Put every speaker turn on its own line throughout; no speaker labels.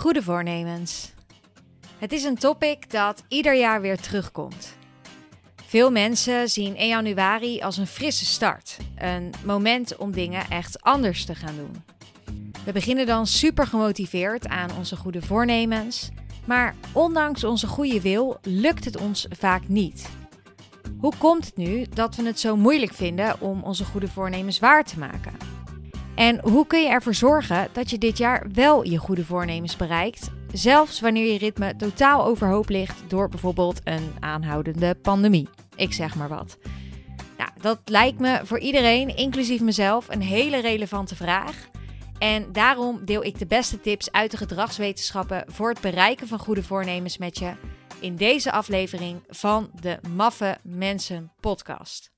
Goede voornemens. Het is een topic dat ieder jaar weer terugkomt. Veel mensen zien 1 januari als een frisse start. Een moment om dingen echt anders te gaan doen. We beginnen dan super gemotiveerd aan onze goede voornemens. Maar ondanks onze goede wil lukt het ons vaak niet. Hoe komt het nu dat we het zo moeilijk vinden om onze goede voornemens waar te maken? En hoe kun je ervoor zorgen dat je dit jaar wel je goede voornemens bereikt, zelfs wanneer je ritme totaal overhoop ligt door bijvoorbeeld een aanhoudende pandemie? Ik zeg maar wat. Nou, dat lijkt me voor iedereen, inclusief mezelf, een hele relevante vraag. En daarom deel ik de beste tips uit de gedragswetenschappen voor het bereiken van goede voornemens met je in deze aflevering van de Maffe Mensen podcast.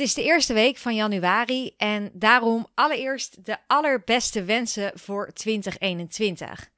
Het is de eerste week van januari en daarom allereerst de allerbeste wensen voor 2021.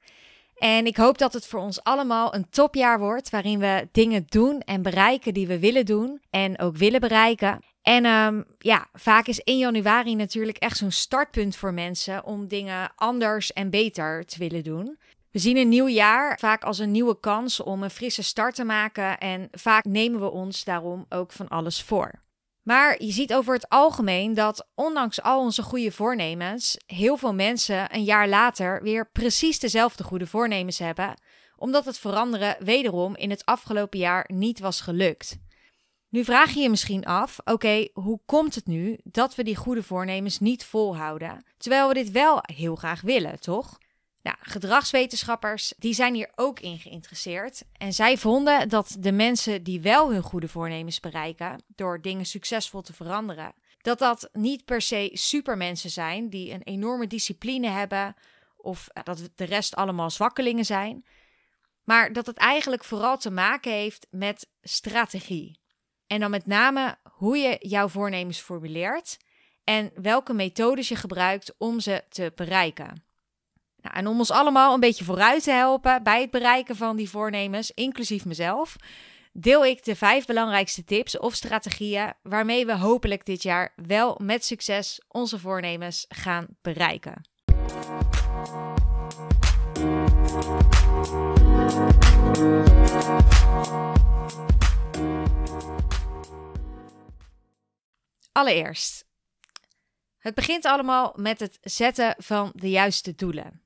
En ik hoop dat het voor ons allemaal een topjaar wordt waarin we dingen doen en bereiken die we willen doen en ook willen bereiken. En um, ja, vaak is 1 januari natuurlijk echt zo'n startpunt voor mensen om dingen anders en beter te willen doen. We zien een nieuw jaar vaak als een nieuwe kans om een frisse start te maken en vaak nemen we ons daarom ook van alles voor. Maar je ziet over het algemeen dat ondanks al onze goede voornemens, heel veel mensen een jaar later weer precies dezelfde goede voornemens hebben, omdat het veranderen wederom in het afgelopen jaar niet was gelukt. Nu vraag je je misschien af: oké, hoe komt het nu dat we die goede voornemens niet volhouden, terwijl we dit wel heel graag willen, toch? Nou, gedragswetenschappers die zijn hier ook in geïnteresseerd. En zij vonden dat de mensen die wel hun goede voornemens bereiken door dingen succesvol te veranderen, dat dat niet per se supermensen zijn die een enorme discipline hebben of dat de rest allemaal zwakkelingen zijn, maar dat het eigenlijk vooral te maken heeft met strategie. En dan met name hoe je jouw voornemens formuleert en welke methodes je gebruikt om ze te bereiken. Nou, en om ons allemaal een beetje vooruit te helpen bij het bereiken van die voornemens, inclusief mezelf, deel ik de vijf belangrijkste tips of strategieën waarmee we hopelijk dit jaar wel met succes onze voornemens gaan bereiken. Allereerst, het begint allemaal met het zetten van de juiste doelen.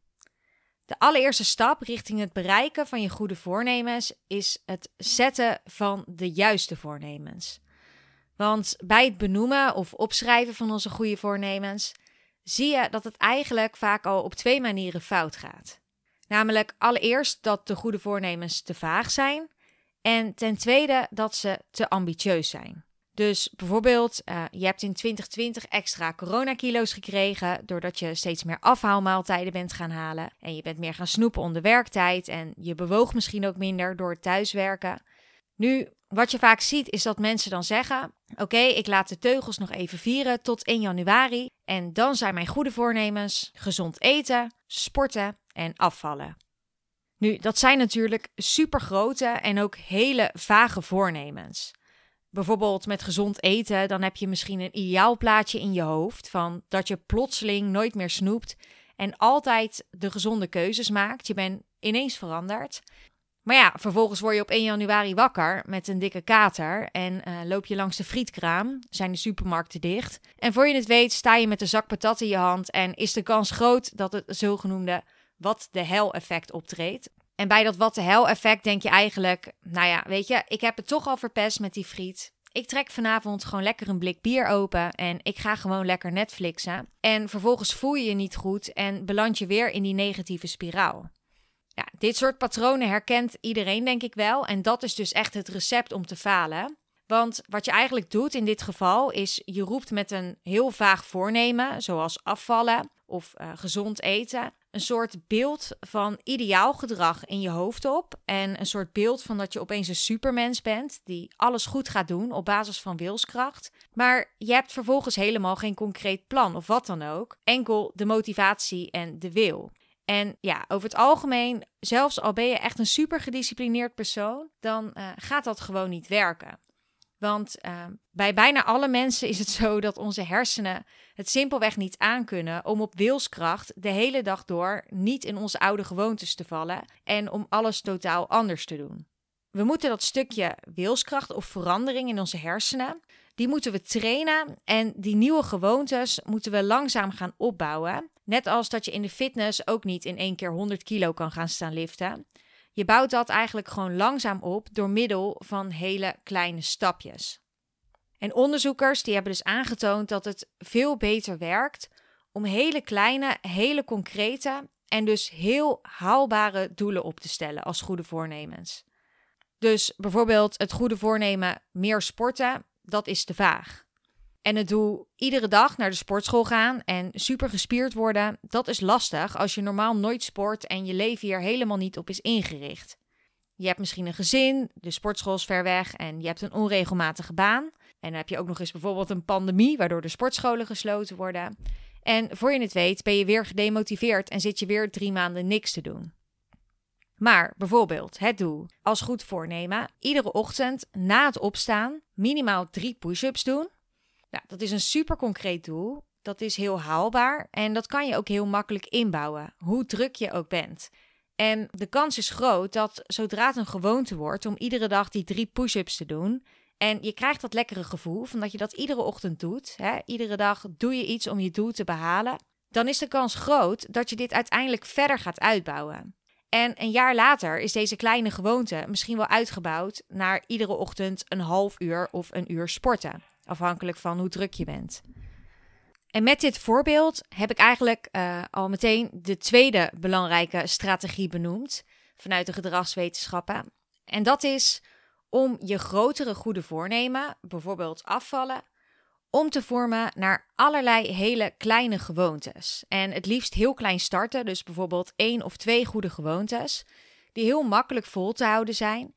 De allereerste stap richting het bereiken van je goede voornemens is het zetten van de juiste voornemens. Want bij het benoemen of opschrijven van onze goede voornemens zie je dat het eigenlijk vaak al op twee manieren fout gaat. Namelijk allereerst dat de goede voornemens te vaag zijn en ten tweede dat ze te ambitieus zijn. Dus bijvoorbeeld, uh, je hebt in 2020 extra coronakilo's gekregen doordat je steeds meer afhaalmaaltijden bent gaan halen. En je bent meer gaan snoepen onder werktijd en je bewoog misschien ook minder door thuiswerken. Nu, wat je vaak ziet is dat mensen dan zeggen: Oké, ik laat de teugels nog even vieren tot 1 januari. En dan zijn mijn goede voornemens gezond eten, sporten en afvallen. Nu, dat zijn natuurlijk super grote en ook hele vage voornemens bijvoorbeeld met gezond eten, dan heb je misschien een ideaalplaatje in je hoofd van dat je plotseling nooit meer snoept en altijd de gezonde keuzes maakt. Je bent ineens veranderd. Maar ja, vervolgens word je op 1 januari wakker met een dikke kater en uh, loop je langs de frietkraam, zijn de supermarkten dicht. En voor je het weet sta je met een zak patat in je hand en is de kans groot dat het zogenoemde wat de hel effect optreedt. En bij dat wat de hel effect denk je eigenlijk, nou ja, weet je, ik heb het toch al verpest met die friet. Ik trek vanavond gewoon lekker een blik bier open en ik ga gewoon lekker Netflixen. En vervolgens voel je je niet goed en beland je weer in die negatieve spiraal. Ja, dit soort patronen herkent iedereen denk ik wel en dat is dus echt het recept om te falen. Want wat je eigenlijk doet in dit geval is je roept met een heel vaag voornemen, zoals afvallen of uh, gezond eten, een soort beeld van ideaal gedrag in je hoofd op. En een soort beeld van dat je opeens een supermens bent die alles goed gaat doen op basis van wilskracht. Maar je hebt vervolgens helemaal geen concreet plan of wat dan ook. Enkel de motivatie en de wil. En ja, over het algemeen, zelfs al ben je echt een super gedisciplineerd persoon, dan uh, gaat dat gewoon niet werken. Want uh, bij bijna alle mensen is het zo dat onze hersenen het simpelweg niet aankunnen om op wilskracht de hele dag door niet in onze oude gewoontes te vallen en om alles totaal anders te doen. We moeten dat stukje wilskracht of verandering in onze hersenen, die moeten we trainen en die nieuwe gewoontes moeten we langzaam gaan opbouwen. Net als dat je in de fitness ook niet in één keer 100 kilo kan gaan staan liften. Je bouwt dat eigenlijk gewoon langzaam op door middel van hele kleine stapjes. En onderzoekers die hebben dus aangetoond dat het veel beter werkt om hele kleine, hele concrete en dus heel haalbare doelen op te stellen als goede voornemens. Dus bijvoorbeeld het goede voornemen meer sporten, dat is te vaag. En het doel iedere dag naar de sportschool gaan en super gespierd worden, dat is lastig als je normaal nooit sport en je leven hier helemaal niet op is ingericht. Je hebt misschien een gezin, de sportschool is ver weg en je hebt een onregelmatige baan. En dan heb je ook nog eens bijvoorbeeld een pandemie waardoor de sportscholen gesloten worden. En voor je het weet ben je weer gedemotiveerd en zit je weer drie maanden niks te doen. Maar bijvoorbeeld het doel als goed voornemen: iedere ochtend na het opstaan minimaal drie push-ups doen. Dat is een super concreet doel. Dat is heel haalbaar en dat kan je ook heel makkelijk inbouwen, hoe druk je ook bent. En de kans is groot dat zodra het een gewoonte wordt om iedere dag die drie push-ups te doen, en je krijgt dat lekkere gevoel van dat je dat iedere ochtend doet, hè, iedere dag doe je iets om je doel te behalen, dan is de kans groot dat je dit uiteindelijk verder gaat uitbouwen. En een jaar later is deze kleine gewoonte misschien wel uitgebouwd naar iedere ochtend een half uur of een uur sporten, afhankelijk van hoe druk je bent. En met dit voorbeeld heb ik eigenlijk uh, al meteen de tweede belangrijke strategie benoemd vanuit de gedragswetenschappen. En dat is om je grotere goede voornemen, bijvoorbeeld afvallen, om te vormen naar allerlei hele kleine gewoontes. En het liefst heel klein starten, dus bijvoorbeeld één of twee goede gewoontes, die heel makkelijk vol te houden zijn.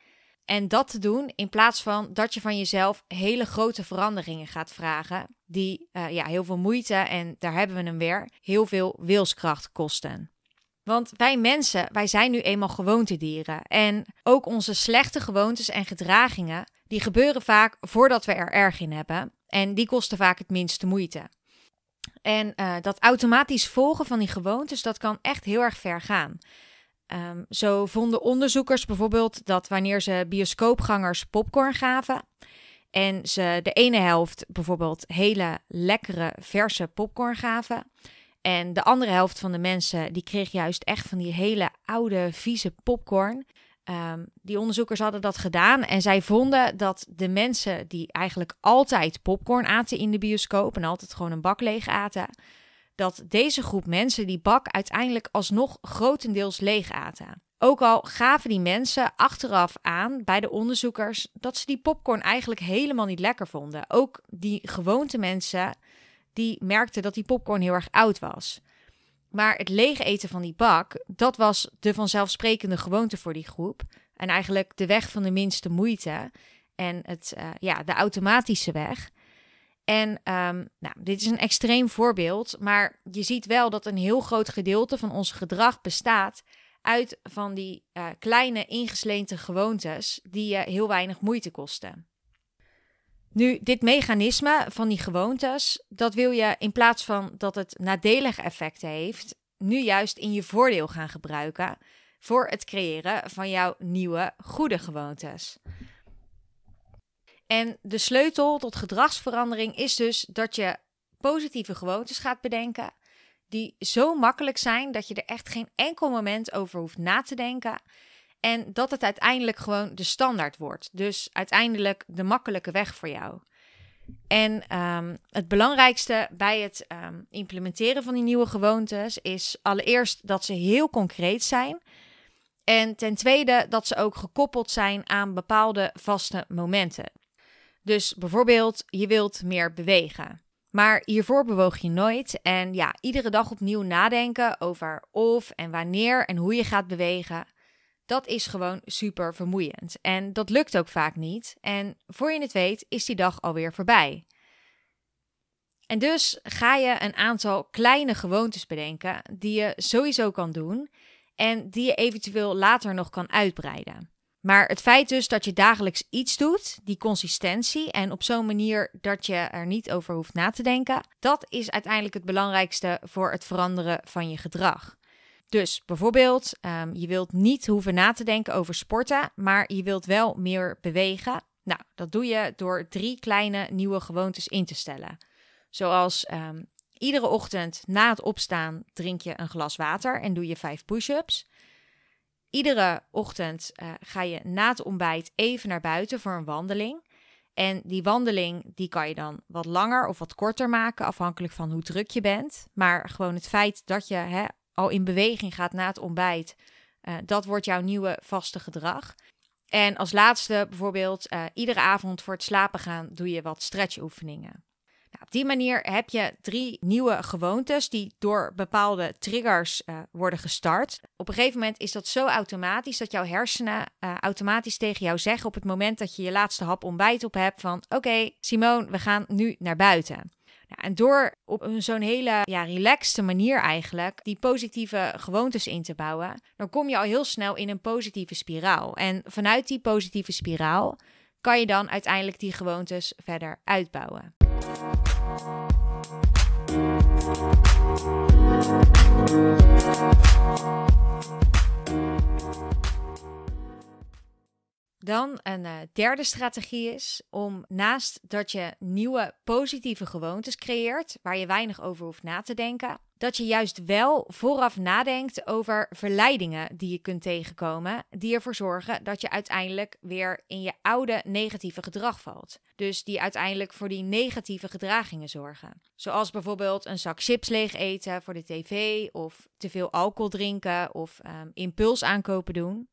En dat te doen in plaats van dat je van jezelf hele grote veranderingen gaat vragen, die uh, ja, heel veel moeite en daar hebben we hem weer, heel veel wilskracht kosten. Want wij mensen, wij zijn nu eenmaal gewoontedieren. En ook onze slechte gewoontes en gedragingen, die gebeuren vaak voordat we er erg in hebben. En die kosten vaak het minste moeite. En uh, dat automatisch volgen van die gewoontes, dat kan echt heel erg ver gaan. Um, zo vonden onderzoekers bijvoorbeeld dat wanneer ze bioscoopgangers popcorn gaven en ze de ene helft bijvoorbeeld hele lekkere verse popcorn gaven en de andere helft van de mensen die kreeg juist echt van die hele oude vieze popcorn. Um, die onderzoekers hadden dat gedaan en zij vonden dat de mensen die eigenlijk altijd popcorn aten in de bioscoop en altijd gewoon een bak leeg aten, dat deze groep mensen die bak uiteindelijk alsnog grotendeels leeg aten. Ook al gaven die mensen achteraf aan bij de onderzoekers dat ze die popcorn eigenlijk helemaal niet lekker vonden. Ook die gewoonte mensen die merkten dat die popcorn heel erg oud was. Maar het leeg eten van die bak, dat was de vanzelfsprekende gewoonte voor die groep. En eigenlijk de weg van de minste moeite. En het, uh, ja, de automatische weg. En um, nou, dit is een extreem voorbeeld, maar je ziet wel dat een heel groot gedeelte van ons gedrag bestaat uit van die uh, kleine ingesleente gewoontes die je heel weinig moeite kosten. Nu, dit mechanisme van die gewoontes, dat wil je in plaats van dat het nadelige effecten heeft, nu juist in je voordeel gaan gebruiken voor het creëren van jouw nieuwe goede gewoontes. En de sleutel tot gedragsverandering is dus dat je positieve gewoontes gaat bedenken, die zo makkelijk zijn dat je er echt geen enkel moment over hoeft na te denken en dat het uiteindelijk gewoon de standaard wordt. Dus uiteindelijk de makkelijke weg voor jou. En um, het belangrijkste bij het um, implementeren van die nieuwe gewoontes is allereerst dat ze heel concreet zijn. En ten tweede dat ze ook gekoppeld zijn aan bepaalde vaste momenten. Dus bijvoorbeeld, je wilt meer bewegen. Maar hiervoor bewoog je nooit. En ja, iedere dag opnieuw nadenken over of en wanneer en hoe je gaat bewegen. Dat is gewoon super vermoeiend. En dat lukt ook vaak niet. En voor je het weet, is die dag alweer voorbij. En dus ga je een aantal kleine gewoontes bedenken die je sowieso kan doen en die je eventueel later nog kan uitbreiden. Maar het feit dus dat je dagelijks iets doet, die consistentie en op zo'n manier dat je er niet over hoeft na te denken, dat is uiteindelijk het belangrijkste voor het veranderen van je gedrag. Dus bijvoorbeeld, um, je wilt niet hoeven na te denken over sporten, maar je wilt wel meer bewegen. Nou, dat doe je door drie kleine nieuwe gewoontes in te stellen. Zoals um, iedere ochtend na het opstaan drink je een glas water en doe je vijf push-ups. Iedere ochtend uh, ga je na het ontbijt even naar buiten voor een wandeling. En die wandeling die kan je dan wat langer of wat korter maken, afhankelijk van hoe druk je bent. Maar gewoon het feit dat je hè, al in beweging gaat na het ontbijt, uh, dat wordt jouw nieuwe vaste gedrag. En als laatste bijvoorbeeld, uh, iedere avond voor het slapen gaan doe je wat stretchoefeningen. Nou, op die manier heb je drie nieuwe gewoontes die door bepaalde triggers uh, worden gestart. Op een gegeven moment is dat zo automatisch dat jouw hersenen uh, automatisch tegen jou zeggen op het moment dat je je laatste hap ontbijt op hebt van oké okay, Simone, we gaan nu naar buiten. Ja, en door op zo'n hele ja, relaxte manier eigenlijk die positieve gewoontes in te bouwen, dan kom je al heel snel in een positieve spiraal. En vanuit die positieve spiraal kan je dan uiteindelijk die gewoontes verder uitbouwen. Dan een uh, derde strategie is om naast dat je nieuwe positieve gewoontes creëert, waar je weinig over hoeft na te denken, dat je juist wel vooraf nadenkt over verleidingen die je kunt tegenkomen, die ervoor zorgen dat je uiteindelijk weer in je oude negatieve gedrag valt. Dus die uiteindelijk voor die negatieve gedragingen zorgen. Zoals bijvoorbeeld een zak chips leeg eten voor de tv, of te veel alcohol drinken, of um, impuls aankopen doen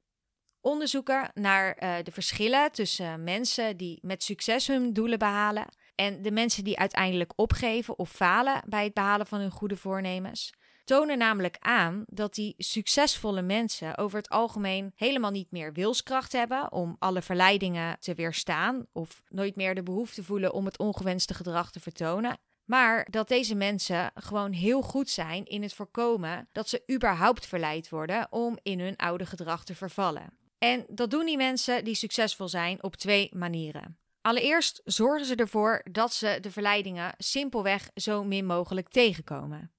onderzoeken naar uh, de verschillen tussen mensen die met succes hun doelen behalen en de mensen die uiteindelijk opgeven of falen bij het behalen van hun goede voornemens. Tonen namelijk aan dat die succesvolle mensen over het algemeen helemaal niet meer wilskracht hebben om alle verleidingen te weerstaan of nooit meer de behoefte voelen om het ongewenste gedrag te vertonen. Maar dat deze mensen gewoon heel goed zijn in het voorkomen dat ze überhaupt verleid worden om in hun oude gedrag te vervallen. En dat doen die mensen die succesvol zijn op twee manieren. Allereerst zorgen ze ervoor dat ze de verleidingen simpelweg zo min mogelijk tegenkomen.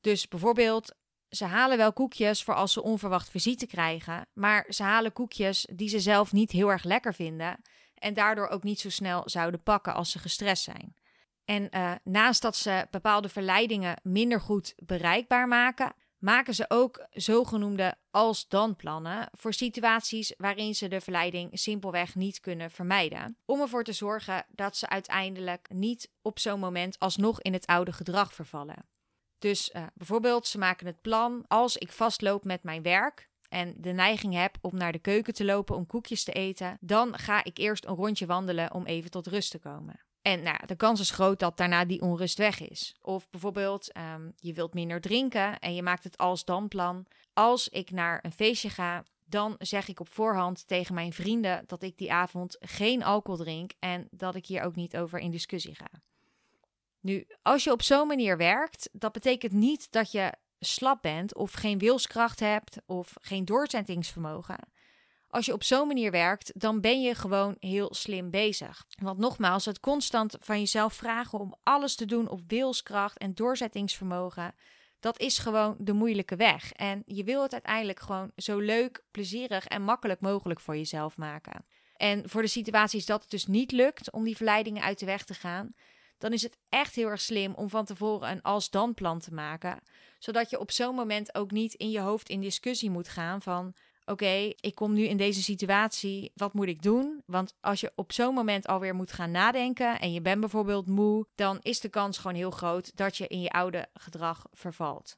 Dus bijvoorbeeld, ze halen wel koekjes voor als ze onverwacht visite krijgen, maar ze halen koekjes die ze zelf niet heel erg lekker vinden en daardoor ook niet zo snel zouden pakken als ze gestrest zijn. En uh, naast dat ze bepaalde verleidingen minder goed bereikbaar maken, maken ze ook zogenoemde als-dan plannen voor situaties waarin ze de verleiding simpelweg niet kunnen vermijden. Om ervoor te zorgen dat ze uiteindelijk niet op zo'n moment alsnog in het oude gedrag vervallen. Dus uh, bijvoorbeeld, ze maken het plan als ik vastloop met mijn werk en de neiging heb om naar de keuken te lopen om koekjes te eten, dan ga ik eerst een rondje wandelen om even tot rust te komen. En nou, de kans is groot dat daarna die onrust weg is. Of bijvoorbeeld, um, je wilt minder drinken en je maakt het als dan plan. Als ik naar een feestje ga, dan zeg ik op voorhand tegen mijn vrienden dat ik die avond geen alcohol drink en dat ik hier ook niet over in discussie ga. Nu, als je op zo'n manier werkt, dat betekent niet dat je slap bent of geen wilskracht hebt of geen doorzettingsvermogen. Als je op zo'n manier werkt, dan ben je gewoon heel slim bezig. Want nogmaals, het constant van jezelf vragen om alles te doen op wilskracht en doorzettingsvermogen, dat is gewoon de moeilijke weg. En je wil het uiteindelijk gewoon zo leuk, plezierig en makkelijk mogelijk voor jezelf maken. En voor de situaties dat het dus niet lukt om die verleidingen uit de weg te gaan, dan is het echt heel erg slim om van tevoren een als-dan plan te maken. Zodat je op zo'n moment ook niet in je hoofd in discussie moet gaan van oké, ik kom nu in deze situatie, wat moet ik doen? Want als je op zo'n moment alweer moet gaan nadenken en je bent bijvoorbeeld moe, dan is de kans gewoon heel groot dat je in je oude gedrag vervalt.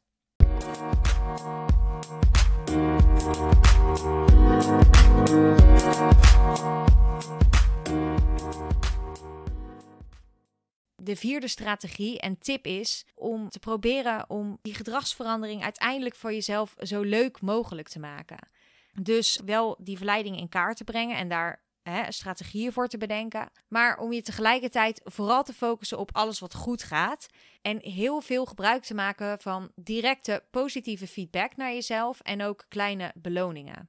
de vierde strategie en tip is om te proberen om die gedragsverandering uiteindelijk voor jezelf zo leuk mogelijk te maken. Dus wel die verleiding in kaart te brengen en daar hè, strategieën voor te bedenken. Maar om je tegelijkertijd vooral te focussen op alles wat goed gaat. En heel veel gebruik te maken van directe positieve feedback naar jezelf en ook kleine beloningen.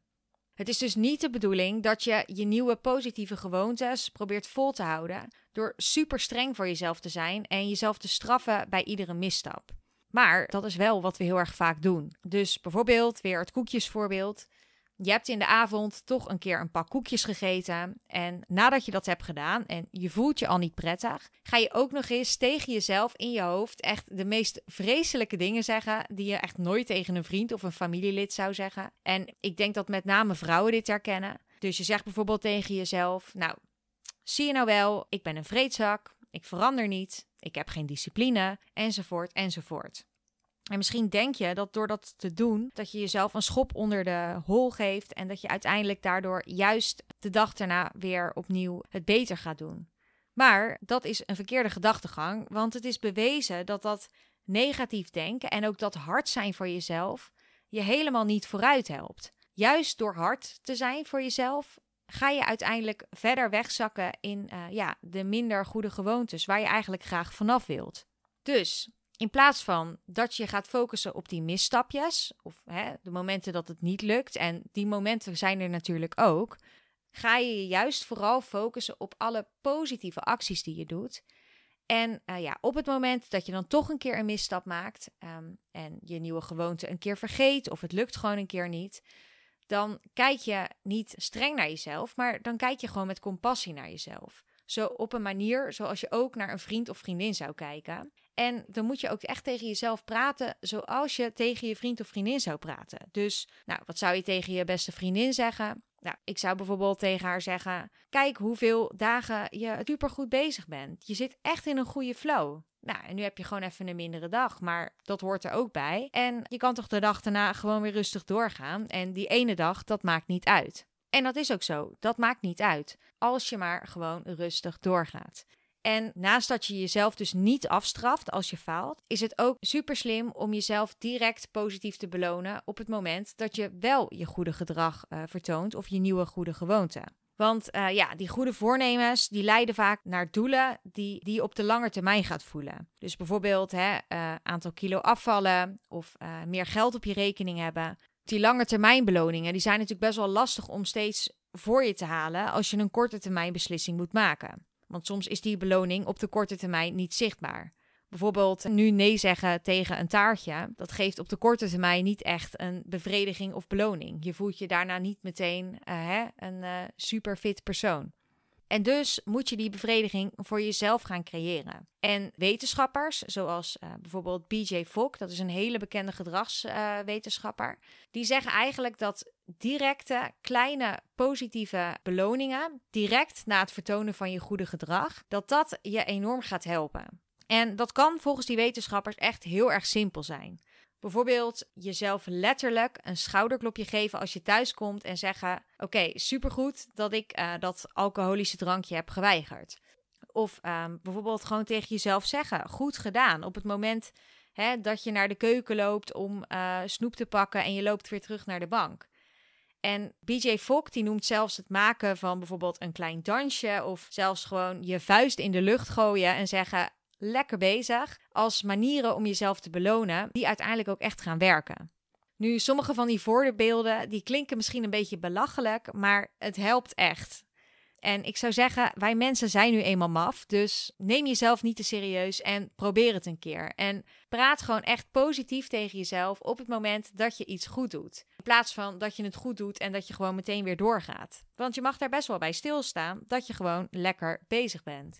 Het is dus niet de bedoeling dat je je nieuwe positieve gewoontes probeert vol te houden door super streng voor jezelf te zijn en jezelf te straffen bij iedere misstap. Maar dat is wel wat we heel erg vaak doen. Dus bijvoorbeeld, weer het koekjesvoorbeeld. Je hebt in de avond toch een keer een pak koekjes gegeten. En nadat je dat hebt gedaan en je voelt je al niet prettig, ga je ook nog eens tegen jezelf in je hoofd echt de meest vreselijke dingen zeggen. Die je echt nooit tegen een vriend of een familielid zou zeggen. En ik denk dat met name vrouwen dit herkennen. Dus je zegt bijvoorbeeld tegen jezelf: Nou, zie je nou wel, ik ben een vreedzak, ik verander niet, ik heb geen discipline, enzovoort, enzovoort. En misschien denk je dat door dat te doen, dat je jezelf een schop onder de hol geeft en dat je uiteindelijk daardoor juist de dag daarna weer opnieuw het beter gaat doen. Maar dat is een verkeerde gedachtegang, want het is bewezen dat dat negatief denken en ook dat hard zijn voor jezelf je helemaal niet vooruit helpt. Juist door hard te zijn voor jezelf ga je uiteindelijk verder wegzakken in uh, ja, de minder goede gewoontes waar je eigenlijk graag vanaf wilt. Dus in plaats van dat je gaat focussen op die misstapjes, of hè, de momenten dat het niet lukt, en die momenten zijn er natuurlijk ook, ga je je juist vooral focussen op alle positieve acties die je doet. En uh, ja, op het moment dat je dan toch een keer een misstap maakt um, en je nieuwe gewoonte een keer vergeet, of het lukt gewoon een keer niet, dan kijk je niet streng naar jezelf, maar dan kijk je gewoon met compassie naar jezelf. Zo op een manier zoals je ook naar een vriend of vriendin zou kijken. En dan moet je ook echt tegen jezelf praten zoals je tegen je vriend of vriendin zou praten. Dus, nou, wat zou je tegen je beste vriendin zeggen? Nou, ik zou bijvoorbeeld tegen haar zeggen: Kijk hoeveel dagen je supergoed bezig bent. Je zit echt in een goede flow. Nou, en nu heb je gewoon even een mindere dag, maar dat hoort er ook bij. En je kan toch de dag daarna gewoon weer rustig doorgaan. En die ene dag, dat maakt niet uit. En dat is ook zo. Dat maakt niet uit. Als je maar gewoon rustig doorgaat. En naast dat je jezelf dus niet afstraft als je faalt, is het ook super slim om jezelf direct positief te belonen op het moment dat je wel je goede gedrag uh, vertoont of je nieuwe goede gewoonte. Want uh, ja, die goede voornemens die leiden vaak naar doelen die, die je op de lange termijn gaat voelen. Dus bijvoorbeeld hè, uh, aantal kilo afvallen of meer geld op je rekening hebben. Die lange termijn beloningen die zijn natuurlijk best wel lastig om steeds voor je te halen als je een korte termijn beslissing moet maken. Want soms is die beloning op de korte termijn niet zichtbaar. Bijvoorbeeld nu nee zeggen tegen een taartje, dat geeft op de korte termijn niet echt een bevrediging of beloning. Je voelt je daarna niet meteen uh, hè, een uh, super fit persoon. En dus moet je die bevrediging voor jezelf gaan creëren. En wetenschappers, zoals uh, bijvoorbeeld BJ Fogg, dat is een hele bekende gedragswetenschapper, die zeggen eigenlijk dat directe, kleine, positieve beloningen, direct na het vertonen van je goede gedrag, dat dat je enorm gaat helpen. En dat kan volgens die wetenschappers echt heel erg simpel zijn. Bijvoorbeeld jezelf letterlijk een schouderklopje geven als je thuis komt en zeggen: Oké, supergoed dat ik uh, dat alcoholische drankje heb geweigerd. Of um, bijvoorbeeld gewoon tegen jezelf zeggen: Goed gedaan. Op het moment hè, dat je naar de keuken loopt om uh, snoep te pakken en je loopt weer terug naar de bank. En BJ Fogg die noemt zelfs het maken van bijvoorbeeld een klein dansje of zelfs gewoon je vuist in de lucht gooien en zeggen: lekker bezig als manieren om jezelf te belonen die uiteindelijk ook echt gaan werken. Nu, sommige van die voorbeelden die klinken misschien een beetje belachelijk, maar het helpt echt. En ik zou zeggen, wij mensen zijn nu eenmaal maf, dus neem jezelf niet te serieus en probeer het een keer. En praat gewoon echt positief tegen jezelf op het moment dat je iets goed doet. In plaats van dat je het goed doet en dat je gewoon meteen weer doorgaat. Want je mag daar best wel bij stilstaan dat je gewoon lekker bezig bent.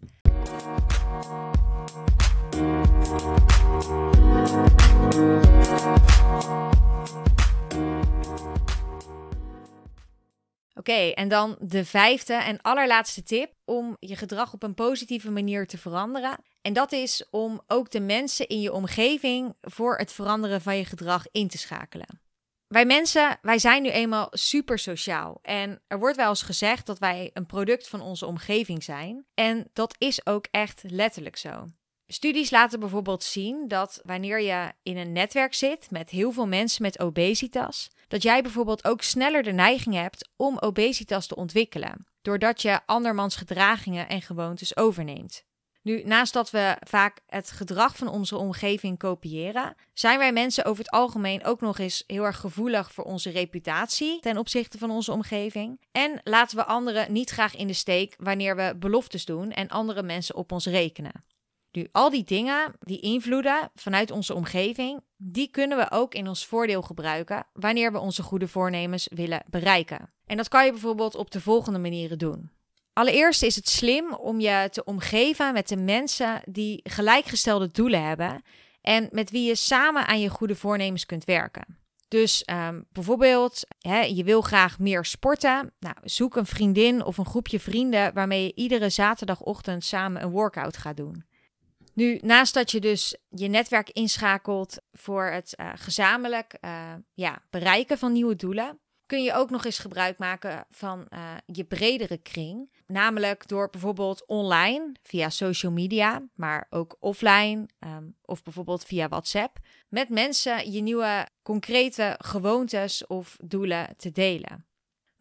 Oké, en dan de vijfde en allerlaatste tip om je gedrag op een positieve manier te veranderen. En dat is om ook de mensen in je omgeving voor het veranderen van je gedrag in te schakelen. Wij mensen, wij zijn nu eenmaal super sociaal. En er wordt wel eens gezegd dat wij een product van onze omgeving zijn. En dat is ook echt letterlijk zo. Studies laten bijvoorbeeld zien dat wanneer je in een netwerk zit met heel veel mensen met obesitas, dat jij bijvoorbeeld ook sneller de neiging hebt om obesitas te ontwikkelen, doordat je andermans gedragingen en gewoontes overneemt. Nu, naast dat we vaak het gedrag van onze omgeving kopiëren, zijn wij mensen over het algemeen ook nog eens heel erg gevoelig voor onze reputatie ten opzichte van onze omgeving. En laten we anderen niet graag in de steek wanneer we beloftes doen en andere mensen op ons rekenen. Nu, al die dingen, die invloeden vanuit onze omgeving, die kunnen we ook in ons voordeel gebruiken wanneer we onze goede voornemens willen bereiken. En dat kan je bijvoorbeeld op de volgende manieren doen. Allereerst is het slim om je te omgeven met de mensen die gelijkgestelde doelen hebben en met wie je samen aan je goede voornemens kunt werken. Dus um, bijvoorbeeld, hè, je wil graag meer sporten. Nou, zoek een vriendin of een groepje vrienden waarmee je iedere zaterdagochtend samen een workout gaat doen. Nu, naast dat je dus je netwerk inschakelt voor het uh, gezamenlijk uh, ja, bereiken van nieuwe doelen, kun je ook nog eens gebruik maken van uh, je bredere kring. Namelijk door bijvoorbeeld online, via social media, maar ook offline um, of bijvoorbeeld via WhatsApp, met mensen je nieuwe concrete gewoontes of doelen te delen.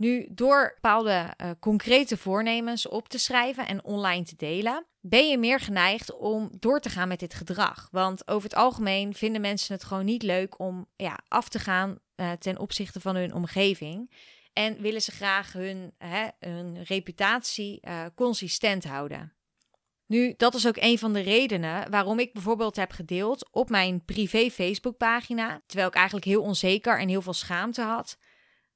Nu, door bepaalde uh, concrete voornemens op te schrijven en online te delen, ben je meer geneigd om door te gaan met dit gedrag. Want over het algemeen vinden mensen het gewoon niet leuk om ja, af te gaan uh, ten opzichte van hun omgeving. En willen ze graag hun, hè, reputatie uh, consistent houden. Nu, dat is ook een van de redenen waarom ik bijvoorbeeld heb gedeeld op mijn privé Facebookpagina, terwijl ik eigenlijk heel onzeker en heel veel schaamte had,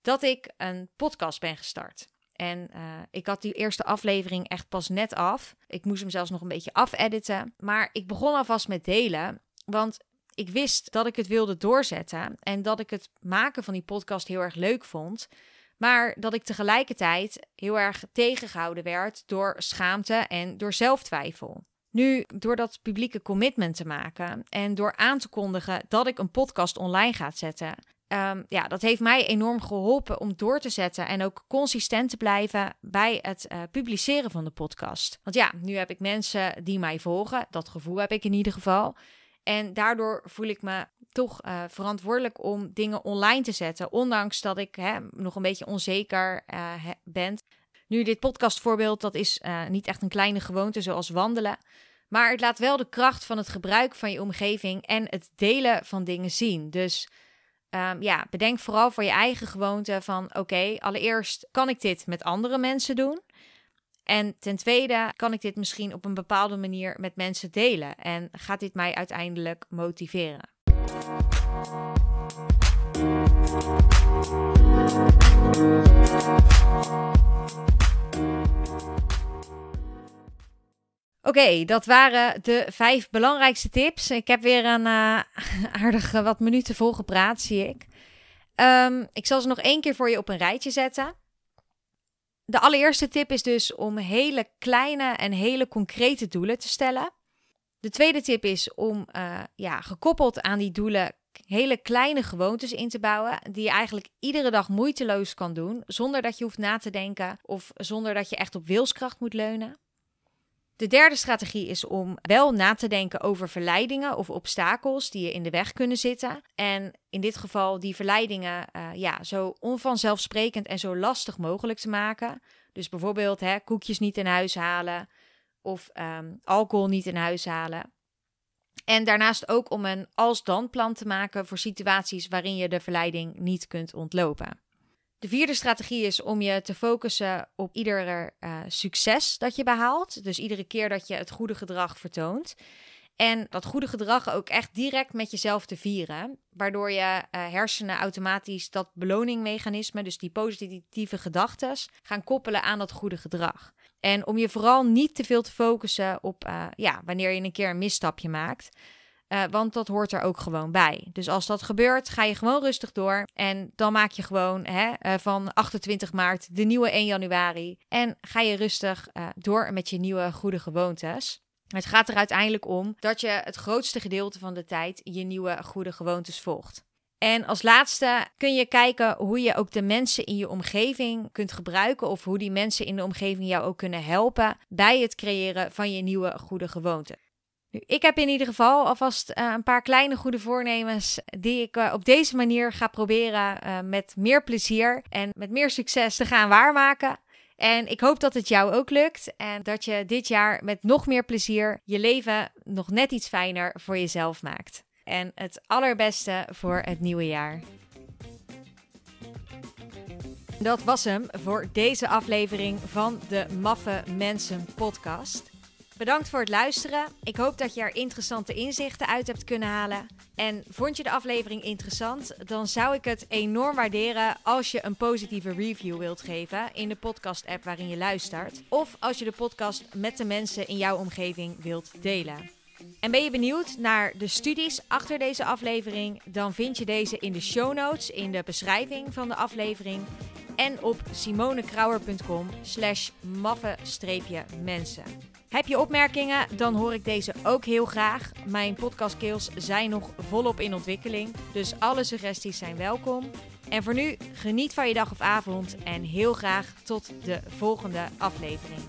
dat ik een podcast ben gestart. En uh, ik had die eerste aflevering echt pas net af. Ik moest hem zelfs nog een beetje afediten. Maar ik begon alvast met delen. Want ik wist dat ik het wilde doorzetten. En dat ik het maken van die podcast heel erg leuk vond. Maar dat ik tegelijkertijd heel erg tegengehouden werd door schaamte en door zelftwijfel. Nu, door dat publieke commitment te maken en door aan te kondigen dat ik een podcast online ga zetten, um, ja, dat heeft mij enorm geholpen om door te zetten en ook consistent te blijven bij het uh, publiceren van de podcast. Want ja, nu heb ik mensen die mij volgen. Dat gevoel heb ik in ieder geval. En daardoor voel ik me toch uh, verantwoordelijk om dingen online te zetten, ondanks dat ik hè, nog een beetje onzeker uh, ben. Nu, dit podcastvoorbeeld, dat is niet echt een kleine gewoonte zoals wandelen. Maar het laat wel de kracht van het gebruik van je omgeving en het delen van dingen zien. Dus Um, ja, bedenk vooral voor je eigen gewoonte van oké, allereerst kan ik dit met andere mensen doen. En ten tweede kan ik dit misschien op een bepaalde manier met mensen delen. En gaat dit mij uiteindelijk motiveren? Oké, dat waren de vijf belangrijkste tips. Ik heb weer een uh, aardige wat minuten vol gepraat, zie ik. Um, ik zal ze nog één keer voor je op een rijtje zetten. De allereerste tip is dus om hele kleine en hele concrete doelen te stellen. De tweede tip is om uh, ja, gekoppeld aan die doelen hele kleine gewoontes in te bouwen die je eigenlijk iedere dag moeiteloos kan doen zonder dat je hoeft na te denken of zonder dat je echt op wilskracht moet leunen. De derde strategie is om wel na te denken over verleidingen of obstakels die je in de weg kunnen zitten. En in dit geval die verleidingen uh, ja, zo onvanzelfsprekend en zo lastig mogelijk te maken. Dus bijvoorbeeld hè, koekjes niet in huis halen of um, alcohol niet in huis halen. En daarnaast ook om een als-dan plan te maken voor situaties waarin je de verleiding niet kunt ontlopen. De vierde strategie is om je te focussen op ieder uh, succes dat je behaalt. Dus iedere keer dat je het goede gedrag vertoont. En dat goede gedrag ook echt direct met jezelf te vieren. Waardoor je uh, hersenen automatisch dat beloningmechanisme, dus die positieve gedachten, gaan koppelen aan dat goede gedrag. En om je vooral niet te veel te focussen op uh, ja, wanneer je een keer een misstapje maakt. Uh, want dat hoort er ook gewoon bij. Dus als dat gebeurt, ga je gewoon rustig door. En dan maak je gewoon hè, uh, van 28 maart de nieuwe 1 januari. En ga je rustig uh, door met je nieuwe goede gewoontes. Het gaat er uiteindelijk om dat je het grootste gedeelte van de tijd je nieuwe goede gewoontes volgt. En als laatste kun je kijken hoe je ook de mensen in je omgeving kunt gebruiken of hoe die mensen in de omgeving jou ook kunnen helpen bij het creëren van je nieuwe goede gewoonten. Ik heb in ieder geval alvast uh, een paar kleine goede voornemens die ik uh, op deze manier ga proberen uh, met meer plezier en met meer succes te gaan waarmaken. En ik hoop dat het jou ook lukt en dat je dit jaar met nog meer plezier je leven nog net iets fijner voor jezelf maakt. En het allerbeste voor het nieuwe jaar. Dat was hem voor deze aflevering van de Maffe Mensen podcast. Bedankt voor het luisteren. Ik hoop dat je er interessante inzichten uit hebt kunnen halen. En vond je de aflevering interessant? Dan zou ik het enorm waarderen als je een positieve review wilt geven in de podcast-app waarin je luistert. Of als je de podcast met de mensen in jouw omgeving wilt delen. En ben je benieuwd naar de studies achter deze aflevering? Dan vind je deze in de show notes, in de beschrijving van de aflevering. En op simonekrauwer.com slash maffe-mensen. Heb je opmerkingen? Dan hoor ik deze ook heel graag. Mijn podcastkills zijn nog volop in ontwikkeling, dus alle suggesties zijn welkom. En voor nu, geniet van je dag of avond en heel graag tot de volgende aflevering.